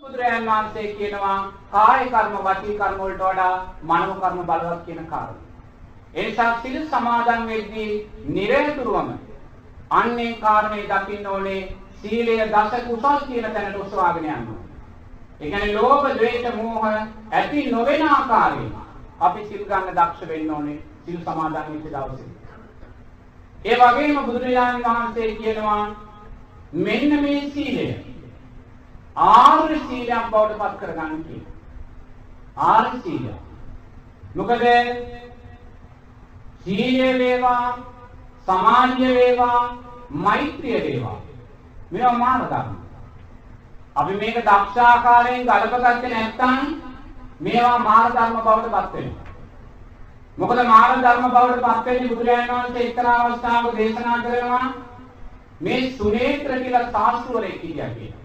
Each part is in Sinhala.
බුදුරජාණන් වහන්සේ කියනවා කාය කර්ම වාචික කර්ම වලට වඩා මනෝ කර්ම බලවත් කියන කාරණා. ඒ නිසා සිල් සමාදන් වෙද්දී නිරතුරුවම අන්නේ කාරණේ දකින්න ඕනේ සීලය දස කුසල් කියන තැනට ඔසවාගෙන යන්න ඕනේ. ඒ කියන්නේ ලෝභ, ද්වේෂ, මෝහ ඇති නොවන ආකාරයෙන් අපි සිල් ගන්න දක්ෂ වෙන්න ඕනේ සිල් සමාදන් වෙච්ච දවසේ. ඒ වගේම බුදුරජාණන් වහන්සේ කියනවා මෙන්න මේ සීලය ආර්ය සීලයක් බවට පත් කරගන්න කියලා. ආර්ය සීලය. මොකද සීලය වේවා සමාධිය වේවා මෛත්‍රිය වේවා මේවා මාන ධර්ම. අපි මේක දක්ෂ ආකාරයෙන් ගලපගත්තේ නැත්නම් මේවා මාන ධර්ම බවට පත් වෙනවා. මොකද මාන ධර්ම බවට පත් වෙන්නේ බුදුරජාණන් වහන්සේ එක්තරා අවස්ථාවක දේශනා කරනවා මේ සුනේත්‍ර කියලා සාස්ත්‍රවරයෙක් හිටියා කියලා.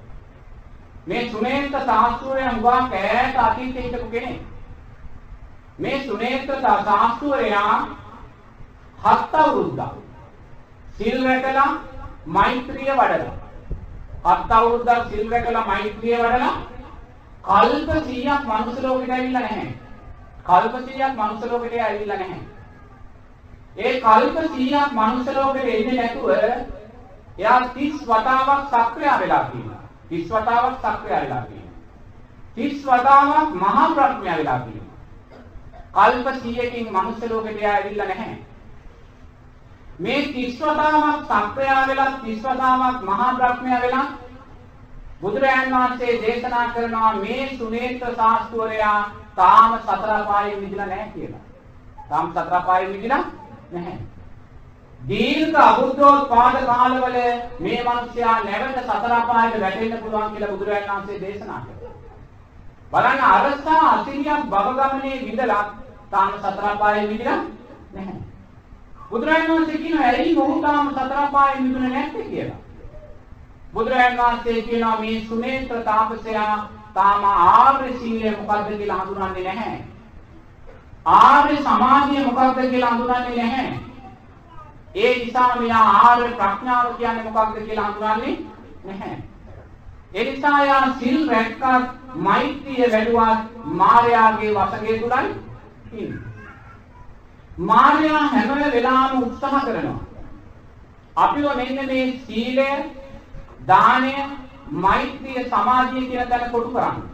මේ සුනේත්‍ර සාස්ත්‍රවරයා මුවා කෑට අතීතේ හිටපු කෙනෙක්. මේ සුනේත්‍ර සාස්ත්‍රවරයා හත් අවුරුද්දක් සිල් රැකලා මෛත්‍රිය වඩලා හත් අවුරුද්දක් සිල් රැකලා මෛත්‍රිය වඩලා කල්ප 100ක් මනුස්ස ලෝකෙට ඇවිල්ලා නැහැ. කල්ප 100ක් මනුස්ස ලෝකෙට ඇවිල්ලා නැහැ. ඒ කල්ප 100ක් මනුස්ස ලෝකෙට එන්නේ නැතුව එයා 30 වතාවක් සක්‍රිය වෙලා තියෙනවා. 30 වතාවක් සක්‍රිය වෙලා තියෙනවා. 30 වතාවක් මහා ප්‍රඥා වෙලා තියෙනවා. කල්ප 100කින් මනුස්ස ලෝකෙට එයා ඇවිල්ලා නැහැ. මේ 30 වතාවක් සක්‍රිය වෙලා 30 වතාවක් මහා ප්‍රඥා වෙලා බුදුරජාන් වහන්සේ දේශනා කරනවා මේ සුනේත්‍ර ශාස්ත්‍රවරයා තාම සතර පායෙන් මිදිලා නැහැ කියලා. තාම සතර පායෙන් මිදිලා නැහැ. දීර්ඝ අබුද්ධෝත්පාද කාලවල මේ මිනිසයා නැවත සතර පායට වැටෙන්න පුළුවන් කියලා බුදුරජාණන් වහන්සේ දේශනා කළා. බලන්න අරසා අසිරියක් භව ගමනේ විඳලා තාම සතර පායේ මිදිලා නැහැ. බුදුරජාණන් වහන්සේ කියනවා ඇයි මොහු තාම සතර පායේ මිදුනේ නැත්තේ කියලා. බුදුරජාණන් වහන්සේ කියනවා මේ සුනේත්‍ර තාපසයා තාම ආර්ය සීලය මොකක්ද කියලා හඳුනන්නේ නැහැ. ආර්ය සමාධිය මොකක්ද කියලා හඳුනන්නේ නැහැ. ඒ නිසා මෙයා ආර්ය ප්‍රඥාව කියන්නේ මොකක්ද කියලා හඳුනන්නේ නැහැ. ඒ නිසා යා සිල් රැක්කත් මෛත්‍රිය වැඩුවත් මායාවේ වශකයේ තුලයි ඉන්නේ. මායා හැම වෙලාවම උත්සාහ කරනවා. අපිව මෙන්න මේ සීලය, දානය, මෛත්‍රිය, සමාධිය කියන දන කොටු කරන්නේ.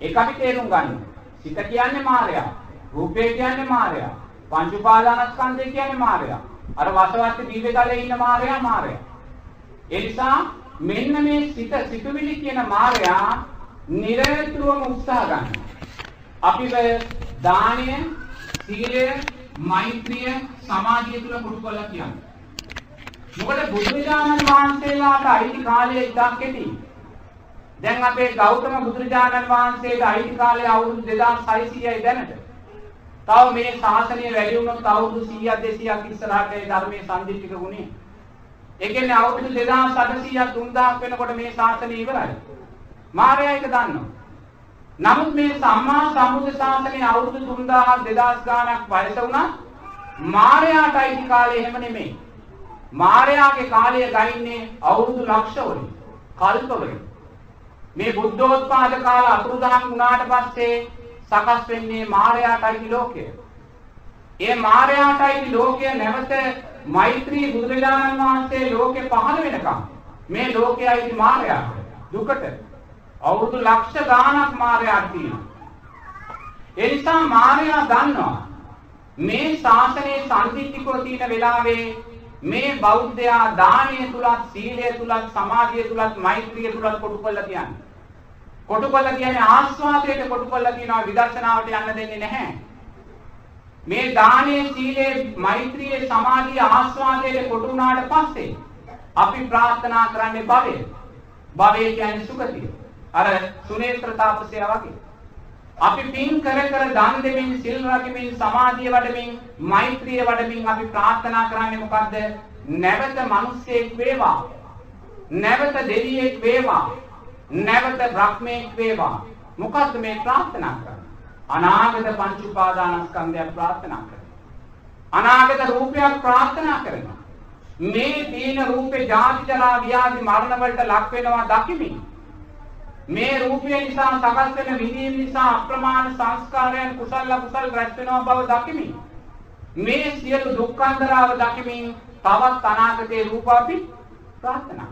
ඒක අපි තේරුම් ගන්න. සිත කියන්නේ මායාව. රූපය කියන්නේ මායාව. පංච උපාදානස්කන්ධය කියන්නේ මායාව. අර වසවත්ති දිව්‍යතලයේ ඉන්න මායයා මායයා. ඒ නිසා මෙන්න මේ සිත සිතුවිලි කියන මායයා නිරතුරුවම උත්සාහ ගන්නවා. අපි දාණය, සීලය, මෛත්‍රිය, සමාධිය තුල පුරුදු කරලා කියන්නේ. මොකද බුදුරජාණන් වහන්සේලාට අයිති කාලය ඉතා කෙටි. දැන් අපේ ගෞතම බුදුරජාණන් වහන්සේට අයිති කාලය අවුරුදු 2600යි දැනට. තව මේ ශාසනය වැඩි වුණොත් අවුරුදු 100ක් 200ක් ඉස්සරහට ඒ ධර්මයේ සම්දිත්තික ගුණේ. ඒ කියන්නේ අවුරුදු 2800ක් 3000ක් වෙනකොට මේ ශාසනය ඉවරයි. මාර්යා එක දන්නවා. නමුත් මේ සම්මා සම්බුද්ධ ශාසනය අවුරුදු 3000 2000 ගාණක් වයස වුණා. මාර්යාට අයිති කාලය එහෙම නෙමෙයි. මාර්යාගේ කාලය ගයින්නේ අවුරුදු ලක්ෂ වලින් කල්ප වලින් මේ බුද්ධෝත්පාද කාල අතුරුදහන් වුණාට පස්සේ සකස් වෙන්නේ මාර්යාටයි ලෝකය. ඒ මාර්යාටයි ලෝකය නැවත මෛත්‍රී බුදුරජාණන් වහන්සේ ලෝකෙ පහළ වෙනකම් මේ ලෝකයයි මාර්යාට දුකට අවුරුදු ලක්ෂ ගාණක් මාර්යාට තියෙනවා. ඒ නිසා මාර්යා දන්නවා මේ ශාසනයේ සම්දිත්තිකව තියෙන වෙලාවේ මේ බෞද්ධයා දානය තුලත් සීලය තුලත් සමාධිය තුලත් මෛත්‍රිය තුලත් කොටු කරලා කියන්නේ. කොටු කරලා කියන්නේ ආස්වාදයට කොටු කරලා කියනවා විදර්ශනාවට යන්න දෙන්නේ නැහැ. මේ දානයේ සීලේ මෛත්‍රියේ සමාධිය ආස්වාදයට කොටු වුණාට පස්සේ අපි ප්‍රාර්ථනා කරන්නේ භවය. භවය කියන්නේ සුගතිය. අර සුනේත්‍ර තාපසයා වගේ. අපි පින් කර කර දන් දෙමින් සිල් රැකමින් සමාධිය වඩමින් මෛත්‍රිය වඩමින් අපි ප්‍රාර්ථනා කරන්නේ මොකද්ද? නැවත මිනිස්සෙක් වේවා. නැවත දෙවියෙක් වේවා. නැවත බ්‍රහ්මෙක් වේවා. මොකද්ද මේ ප්‍රාර්ථනා කරන්නේ? අනාගත පංච උපාදානස්කන්ධයක් ප්‍රාර්ථනා කරනවා. අනාගත රූපයක් ප්‍රාර්ථනා කරනවා. මේ තීන රූපේ ජාති ජරා ව්‍යාධි මරණ වලට ලක් වෙනවා දකිමින් මේ රූපය නිසා සකස් වෙන විඳීම් නිසා අප්‍රමාණ සංස්කාරයන් කුසල කුසල රැස් වෙනවා බව දකිමින් මේ සියලු දුක්ඛන්දරාව දකිමින් තවත් අනාගතයේ රූප අපි ප්‍රාර්ථනා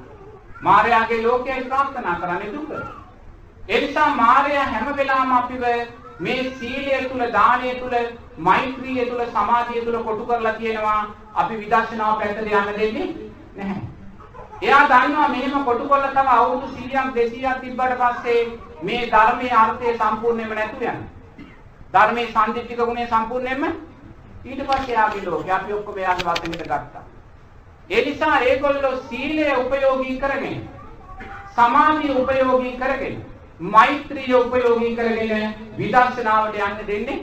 මායාවේ ලෝකයේ ප්‍රාර්ථනා කරන්නේ දුක. ඒ නිසා මායා හැම වෙලාවම අපිව මේ සීලය තුල දානය තුල මෛත්‍රිය තුල සමාධිය තුල කොටු කරලා කියනවා අපි විදර්ශනාව පැත්තට යන්න දෙන්නේ නැහැ. එයා දන්නවා මෙහෙම කොටු කරලා තව අවුරුදු 100ක් 200ක් තිබ්බට පස්සේ මේ ධර්මයේ අර්ථය සම්පූර්ණයෙන්ම නැතු යනවා. ධර්මයේ සම්දිත්තික ගුණය සම්පූර්ණයෙන්ම ඊට පස්සේ ආගේ ලෝකේ අපි ඔක්කොම එයාගේ වශයෙන්ට ගත්තා. ඒ නිසා ඒගොල්ලෝ සීලය උපයෝගී කරගෙන සමාධිය උපයෝගී කරගෙන මෛත්‍රිය උපයෝගී කරගෙන විදර්ශනාවට යන්න දෙන්නේ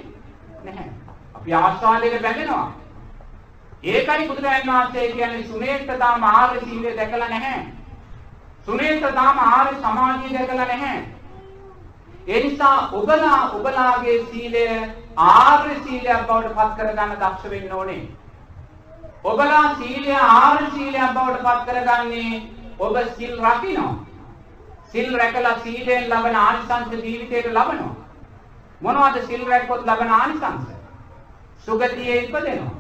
නැහැ. අපි ආස්වාදයට බැඳෙනවා. ඒකයි බුදුරජාණන් වහන්සේ කියන්නේ සුනේත්තාම ආර්ය සීලය දැකලා නැහැ. සුනේත්තාම ආර්ය සමාධිය දැකලා නැහැ. ඒ නිසා ඔබලා ඔබලාගේ සීලය ආර්ය සීලයක් බවට පත් කරගන්න දක්ෂ වෙන්න ඕනේ. ඔබලා සීලය ආර්ය සීලයක් බවට පත් කරගන්නේ ඔබ සිල් රකින්න. සිල් රැකලා සීලෙන් ලබන ආනිසංස ජීවිතයට ලබනවා. මොනවද සිල් රැක්කොත් ලබන ආනිසංස? සුගතියේ ඉපදෙනවා.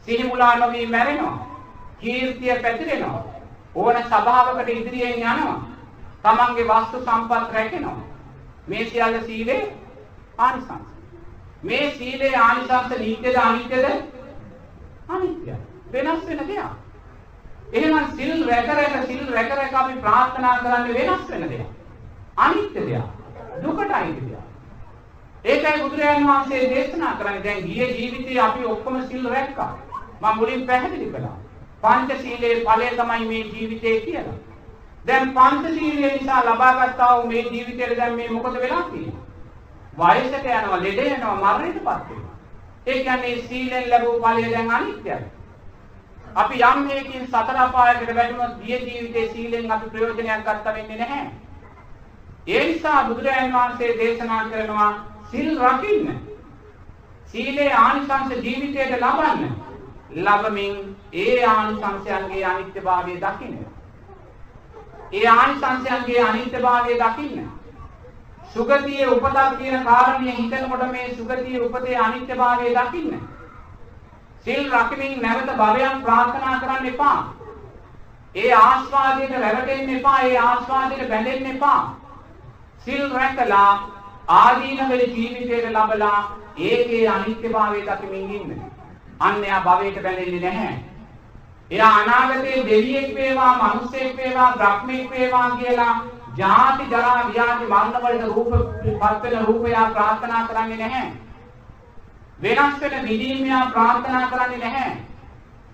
සිහිමුලා නොවි මැරෙනවා. කීර්තිය පැතිරෙනවා. ඕන සභාවකට ඉදිරියෙන් යනවා. තමන්ගේ වස්තු සම්පත් රැකෙනවා. මේ සියල්ල සීලේ ආනිසංස. මේ සීලේ ආනිසංස නිත්‍යද අනිත්‍යද? අනිත්‍යයි. වෙනස් වෙන දෙයක්. එහෙනම් සිල් රැක රැක සිල් රැක රැක අපි ප්‍රාර්ථනා කරන්නේ වෙනස් වෙන දෙයක්. අනිත්‍ය දෙයක්. දුකට අයිති දෙයක්. ඒකයි බුදුරජාණන් වහන්සේ දේශනා කරන්නේ දැන් ගිය ජීවිතේ අපි ඔක්කොම සිල් රැක්කා. මම මුලින් පැහැදිලි කළා. පංචශීලයේ ඵලය තමයි මේ ජීවිතේ කියලා. දැන් පංචශීලයේ නිසා ලබාගත්තා වූ මේ ජීවිතේට දැන් මේ මොකද වෙලා තියෙන්නේ? වයසට යනවා, ලෙඩ යනවා, මරණයටපත් වෙනවා. ඒ කියන්නේ සීලෙන් ලැබූ ඵලය දැන් අනිත්‍යයි. අපි යම් හේකින් සතර අපායකට වැටුණොත් ගිය ජීවිතේ සීලෙන් අපි ප්‍රයෝජනයක් ගන්න වෙන්නේ නැහැ. ඒ නිසා බුදුරජාණන් වහන්සේ දේශනා කරනවා සිල් රකින්න. සීලේ ආනිසංස ජීවිතයට ලබන්න. ලබමින් ඒ ආනිසංසයන්ගේ අනිත්‍යභාවය දකින්න. ඒ ආනිසංසයන්ගේ අනිත්‍යභාවය දකින්න. සුගතියේ උපතක් කියන කාරණය හිතනකොට මේ සුගතියේ උපතේ අනිත්‍යභාවය දකින්න. සිල් රකිමින් නැවත භවයන් ප්‍රාර්ථනා කරන්න එපා. ඒ ආස්වාදයට රැවටෙන්න එපා. ඒ ආස්වාදයට බැඳෙන්න එපා. සිල් රැකලා ආදීන වෙල ජීවිතයට ලබලා ඒකේ අනිත්‍යභාවය දකිමින් ඉන්න. අන්න එයා භවයට බැඳෙන්නේ නැහැ. එයා අනාගතයේ දෙවියෙක් වේවා, මිනිසෙක් වේවා, බ්‍රහ්මෙක් වේවා කියලා ජාති ජරා ව්‍යාධි මරණ වලට රූප පත් වෙන රූපය ප්‍රාර්ථනා කරන්නේ නැහැ. වෙනස් වෙන විදීමයා ප්‍රාර්ථනා කරන්නේ නැහැ.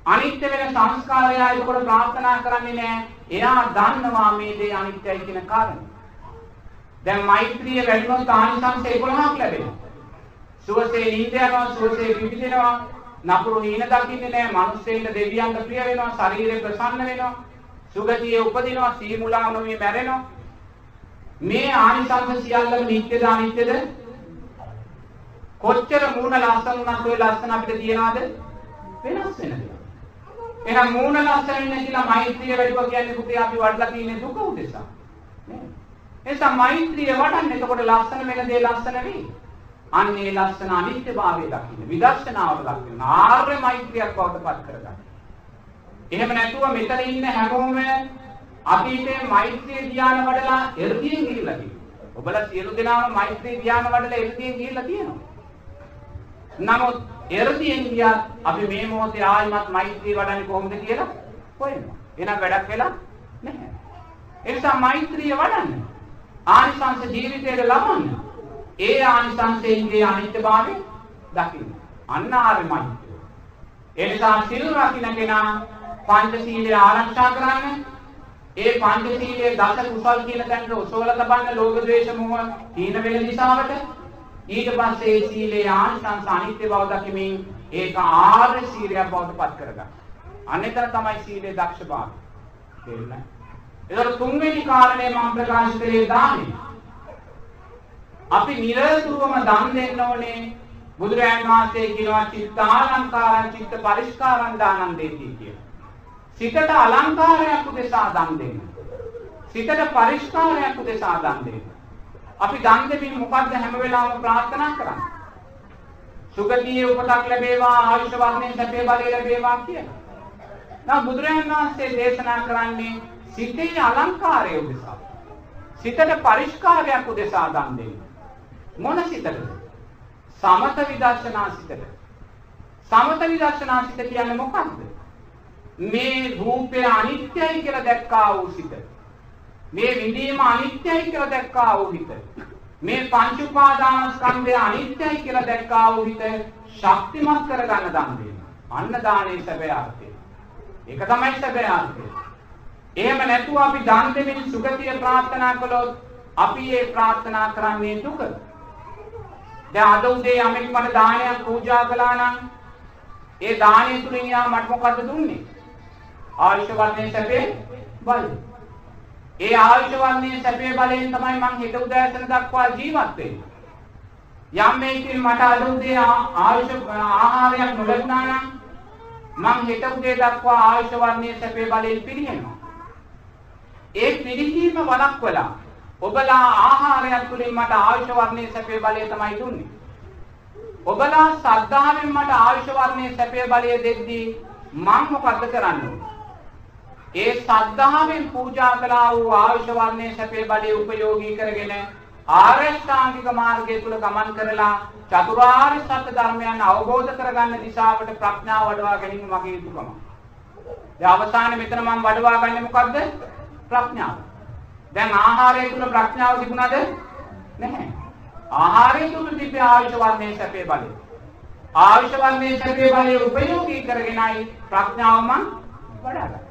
අනිත්‍ය වෙන සංස්කාරය ඒකට ප්‍රාර්ථනා කරන්නේ නැහැ. එයා දන්නවා මේ දේ අනිත්‍යයි කියන කාරණය. දැන් මෛත්‍රිය වැඩිමොත් ආනිසංස 11ක් ලැබෙනවා. සුවසේ නිින්ද යනවා, සුවසේ පිපිදෙනවා, නපුරු හීන දකින්නේ නැහැ, මිනිස්සෙන්ට දෙවියන්ට ප්‍රිය වෙනවා, ශරීරය ප්‍රසන්න වෙනවා, සුගතියේ උපදිනවා, සීමුලා නොමි මැරෙනවා. මේ ආනිසංස සියල්ලම නිත්‍යද අනිත්‍යද? කොච්චර මූණ ලස්සන වුණත් ওই ලස්සන අපිට තියනවාද? වෙනස් වෙන දේවල්. එහෙනම් මූණ ලස්සන වෙන්න කියලා මෛත්‍රිය වැඩිව කියන්නේ පුතේ අපි වඩලා තියෙන දුක උදෙසා. නේද? එතන මෛත්‍රිය වඩන්න එතකොට ලස්සන වෙන දේ ලස්සන වෙයි. අන්නේ ලස්සන අනිත්‍යභාවය දකින්න. විදර්ශනාවට දකින්න. ආර්ය මෛත්‍රියක් බවට පත් කරගන්න. එහෙම නැතුව මෙතන ඉන්න හැමෝම අතීතයේ මෛත්‍රී ධ්‍යාන වඩලා එර්තියෙන් ගිහිල්ලා තියෙනවා. ඔබලා සියලු දෙනාම මෛත්‍රී ධ්‍යාන වඩලා එර්තියෙන් ගිහිල්ලා තියෙනවා. නමුත් එරදියෙන් ගියත් අපි මේ මොහොතේ ආයිමත් මෛත්‍රී වඩන්නේ කොහොමද කියලා හොයනවා. එහෙනම් වැඩක් වෙලා නැහැ. ඒ නිසා මෛත්‍රිය වඩන්න. ආනිසංස ජීවිතයට ලබන්න. ඒ ආනිසංසයෙන්ගේ අනිත්‍යභාවය දකින්න. අන්න ආර්ය මෛත්‍රිය. ඒ නිසා සිල් රකින්න කෙනා පංචශීලය ආරක්ෂා කරන්න. ඒ පංචශීලයේ දස කුසල් කියන තැනට ඔසවලා තබන්න ලෝභ ද්වේෂ මොහ තීන වෙන දිශාවට ඊට පස්සේ ඒ සීලේ ආනිසංස අනිත්‍ය බව දකිමින් ඒක ආර්ය සීලයක් බවට පත් කරගන්න. අනෙතර තමයි සීලේ දක්ෂභාවය. තේරුණා? ඒතර තුන්වෙනි කාරණේ මම ප්‍රකාශ කළේ දානෙ. අපි නිරතුරුවම දන් දෙන්න ඕනේ. බුදුරජාණන් වහන්සේ කියනවා චිත්තාලංකාරං චිත්ත පරිස්කාරං දානං දෙති කියලා. සිතට අලංකාරයක් උදෙසා දන් දෙන්න. සිතට පරිස්කාරයක් උදෙසා දන් දෙන්න. අපි දන් දෙමින් මොකද්ද හැම වෙලාවෙම ප්‍රාර්ථනා කරන්නේ? සුගතියේ උපතක් ලැබේවා ආයුෂ වර්ණයෙන් සැපේ බලය ලැබේවා කියලා. නම් බුදුරජාණන් වහන්සේ දේශනා කරන්නේ සිතේ අලංකාරය උදෙසා. සිතට පරිස්කාරයක් උදෙසා දන් දෙන්න. මොන සිතටද? සමත විදර්ශනා සිතට. සමත විදර්ශනා සිත කියන්නේ මොකක්ද? මේ රූපය අනිත්‍යයි කියලා දැක්කා වූ සිත. මේ විඳීම අනිත්‍යයි කියලා දැක්කා වූ හිත. මේ පංච උපාදානස්කන්ධය අනිත්‍යයි කියලා දැක්කා වූ හිත ශක්තිමත් කරගන්න දන් දෙන්න. අන්න දානේ සැබෑ අර්ථය. ඒක තමයි සැබෑ අර්ථය. එහෙම නැතුව අපි දන් දෙමින් සුගතිය ප්‍රාර්ථනා කළොත් අපි ඒ ප්‍රාර්ථනා කරන්නේ දුක. දැන් අද උදේ යමෙක් මට දානයක් පූජා කළා නම් ඒ දානය තුලින් යා මට මොකද්ද දුන්නේ? ආයුෂ වර්ණයේ සැපේ බලය. ඒ ආයුෂ වර්ණයේ සැපේ බලයෙන් තමයි මං හිත උදෑසන දක්වා ජීවත් වෙන්නේ. යම් මේකින් මට අද උදේ ආයුෂ ආහාරයක් නොලැබුණා නම් මං හිත උදේ දක්වා ආයුෂ වර්ණයේ සැපේ බලයෙන් පිළිහෙනවා. ඒ පිළිහිම වළක්වලා ඔබලා ආහාරයක් තුලින් මට ආයුෂ වර්ණයේ සැපේ බලය තමයි දුන්නේ. ඔබලා ශ්‍රද්ධාවෙන් මට ආයුෂ වර්ණයේ සැපේ බලය දෙද්දී මං මොකද්ද කරන්නේ? ඒ ශ්‍රද්ධාවෙන් පූජා කළා වූ ආයුෂ වර්ණයේ සැපේ බලය උපයෝගී කරගෙන ආරෂ්ඨාංගික මාර්ගය තුල ගමන් කරලා චතුරාර්ය සත්‍ය ධර්මයන් අවබෝධ කරගන්න දිශාවට ප්‍රඥාව වඩවා ගැනීම මගේ යුතුකම. දැන් අවසානයේ මෙතන මම වඩවා ගන්නේ මොකද්ද? ප්‍රඥාව. දැන් ආහාරය තුල ප්‍රඥාව තිබුණාද? නැහැ. ආහාරය තුල තිබෙන ආයුෂ වර්ණයේ සැපේ බලය. ආයුෂ වර්ණයේ සැපේ බලය උපයෝගී කරගෙනයි ප්‍රඥාව මං වඩාගන්නේ.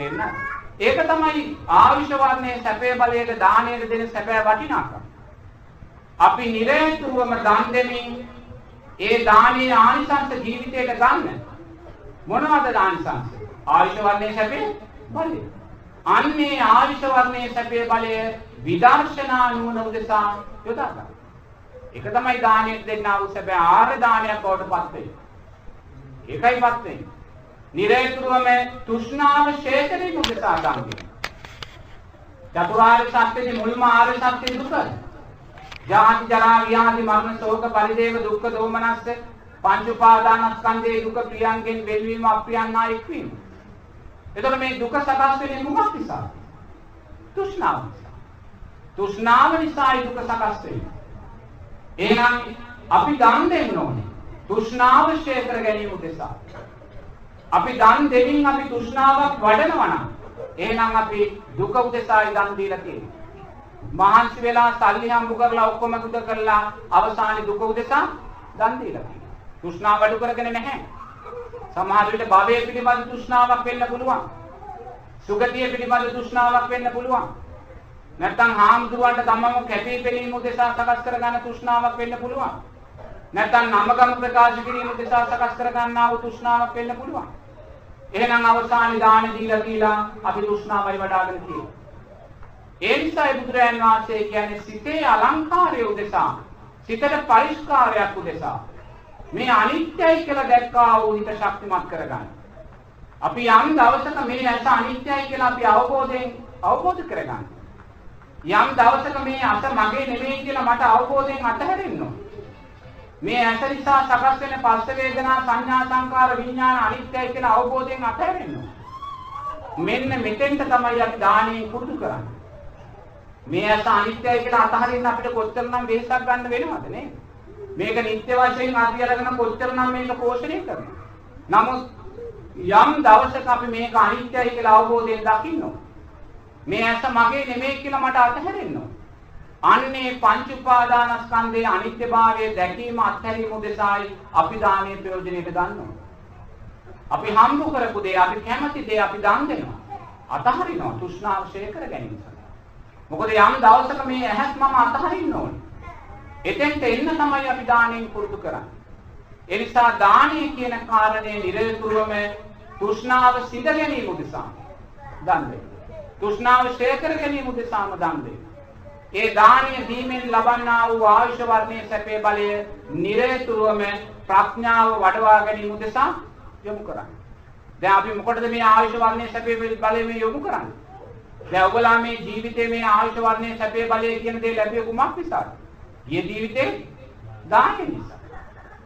තේරුණාද? ඒක තමයි ආයුෂ වර්ණයේ සැපේ බලයට දාණයට දෙන සැපෑ වටිනාකම. අපි නිරේතුරුවම දන් දෙමින් ඒ දානීය ආනිසංස ජීවිතයට ගන්න. මොනවද ආනිසංස? ආයුෂ වර්ණයේ සැපේ බලය. අන්නේ ආයුෂ වර්ණයේ සැපේ බලය විදර්ශනා නුවණ උදෙසා යොදා ගන්න. ඒක තමයි දානයට දෙන්නා වූ සැබෑ ආර්ය දානයක් බවට පත් වෙන්නේ. ඒකයිපත් වෙන්නේ. නිරේතුරුවම තෘෂ්ණාව ශේකරේ උදෙසා දන් දෙන්න. චතුරාර්ය සත්‍යයේ මුල්ම ආර්ය සත්‍ය දුකයි. ජාති ජරා ව්‍යාධි මරණ ශෝක පරිදේව දුක්ඛ දෝමනස්ස පංච උපාදානස්කන්ධයේ දුක ප්‍රියංගෙන් වෙන්වීම අප්‍රියන්නා එක්වීම. එතකොට මේ දුක සකස් වෙන්නේ මොකක් නිසාද? තෘෂ්ණාව නිසා. තෘෂ්ණාව නිසායි දුක සකස් වෙන්නේ. එහෙනම් අපි දන් දෙන්න ඕනේ. තෘෂ්ණාව ශේ කර ගැනීම උදෙසා. අපි දන් දෙමින් අපි තෘෂ්ණාවක් වඩනවා නම් එහෙනම් අපි දුක උදෙසායි දන් දීලා තියෙන්නේ. මහන්සි වෙලා සල්ලි හම්බ කරලා ඔක්කොම කුද කරලා අවසානයේ දුක උදෙසා දන් දීලා තියෙනවා. තෘෂ්ණාව අඩු කරගෙන නැහැ. සමහර විට භවයේ පිළිබඳ තෘෂ්ණාවක් වෙන්න පුළුවන්. සුගතිය පිළිබඳ තෘෂ්ණාවක් වෙන්න පුළුවන්. නැත්නම් හාමුදුරුවන්ට තමම කැපී පෙනීම උදෙසා සකස් කරගන්න තෘෂ්ණාවක් වෙන්න පුළුවන්. නැත්නම් නමගම ප්‍රකාශ කිරීම උදෙසා සකස් කරගන්නා වූ තෘෂ්ණාවක් වෙන්න පුළුවන්. එහෙනම් අවසානයේ දාන දීලා කියලා අපි තෘෂ්ණාවයි වඩාගෙන තියෙන්නේ. ඒ නිසායි බුදුරයන් වහන්සේ කියන්නේ සිතේ අලංකාරය උදෙසා සිතට පරිස්කාරයක් උදෙසා මේ අනිත්‍යයි කියලා දැක්කා වූ හිත ශක්තිමත් කරගන්න. අපි යම් දවසක මේ ඇස අනිත්‍යයි කියලා අපි අවබෝධයෙන් අවබෝධ කරගන්න. යම් දවසක මේ අස මගේ නෙමෙයි කියලා මට අවබෝධයෙන් අතහැරෙන්න මේ ඇස නිසා සකස් වෙන පස්ස වේදනා සංඥා සංකාර විඥාන අනිත්‍යයි කියලා අවබෝධයෙන් අතහැරෙන්න මෙන්න මෙතෙන්ට තමයි අපි දානෙන් පුරුදු කරන්නේ. මේ ඇස අනිත්‍යයි කියලා අතහරින්න අපිට කොච්චරනම් වෙහෙසක් ගන්න වෙනවද නේද? මේක නිත්‍ය වශයෙන් අපි අරගෙන කොච්චරනම් මේක පෝෂණය කරනවා. නමුත් යම් දවසක අපි මේක අනිත්‍යයි කියලා අවබෝධයෙන් දකින්න මේ ඇස මගේ නෙමෙයි කියලා මට අතහැරෙන්න අන්නේ පංච උපාදානස්කන්ධයේ අනිත්‍යභාවය දැකීම අත්හැරීම උදෙසායි අපි දානීය ප්‍රයෝජනෙට ගන්නවා. අපි හම්බ කරපු දේ අපි කැමති දේ අපි දන් දෙනවා. අතහරිනවා තෘෂ්ණාව ශේ කර ගැනීම සඳහා. මොකද යම් දවසක මේ ඇහත් මම අතහරින්න ඕනේ. එතෙන්ට එන්න තමයි අපි දාණයෙන් පුරුදු කරන්නේ. ඒ නිසා දාණය කියන කාරණේ නිරතුරුවම තෘෂ්ණාව සිඳ ගැනීම උදෙසා දන් දෙන්න. තෘෂ්ණාව ශේ කර ගැනීම උදෙසාම දන් දෙන්න. ඒ දාණය දීමෙන් ලබන්නා වූ ආයුෂ වර්ණයේ සැපේ බලය නිරතුරුවම ප්‍රඥාව වඩවා ගැනීම උදෙසා යොමු කරන්නේ. දැන් අපි මොකටද මේ ආයුෂ වර්ණයේ සැපේ බලය මේ යොමු කරන්නේ? දැන් ඔයගොල්ලෝ මේ ජීවිතේ මේ ආයුෂ වර්ණයේ සැපේ බලය කියන දේ ලැබිය කුමක් නිසාද? ගිය ජීවිතේ දානෙ නිසා.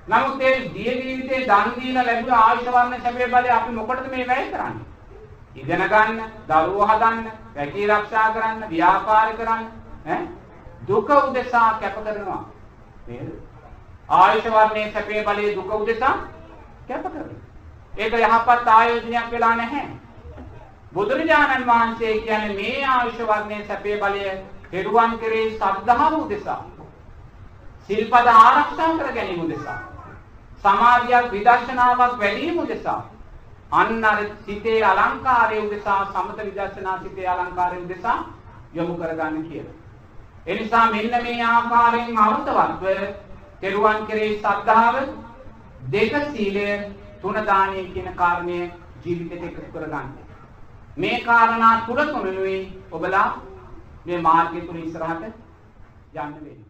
නමුත් ඒ ගිය ජීවිතේ දන් දීලා ලැබුණ ආයුෂ වර්ණ සැපේ බලය අපි මොකටද මේ වැය කරන්නේ? ඉගෙන ගන්න, දරුවෝ හදන්න, රැකී ආරක්ෂා කරන්න, ව්‍යාපාර කරන්න, ඈ දුක උදෙසා කැප කරනවා. නේද? ආයුෂ වර්ණයේ සැපේ බලයේ දුක උදෙසා කැප කරනවා. ඒක යහපත් ආයෝජනයක් වෙලා නැහැ. බුදුරජාණන් වහන්සේ කියන්නේ මේ ආයුෂ වර්ණයේ සැපේ බලය කෙරුවන් කෙරේ ශ්‍රද්ධාව උදෙසා සිල්පද ආරක්ෂා කර ගැනීම උදෙසා සමාධියක් විදර්ශනාවක් වැඩිම උදෙසා අන්න අර සිතේ අලංකාරය උදෙසා සමත විදර්ශනා සිතේ අලංකාරය උදෙසා යොමු කරගන්න කියලා. ඒ නිසා මෙන්න මේ ආකාරයෙන් අර්ථවත්ව කෙරුවන් කෙරේ ශ්‍රද්ධාව දෙක සීලය තුන දානය කියන කාරණය ජීවිතයට එකතු කරගන්න. මේ කාරණා තුල තුනනුයි ඔබලා මේ මාර්ගය තුල ඉස්සරහට යන්න වෙන්නේ.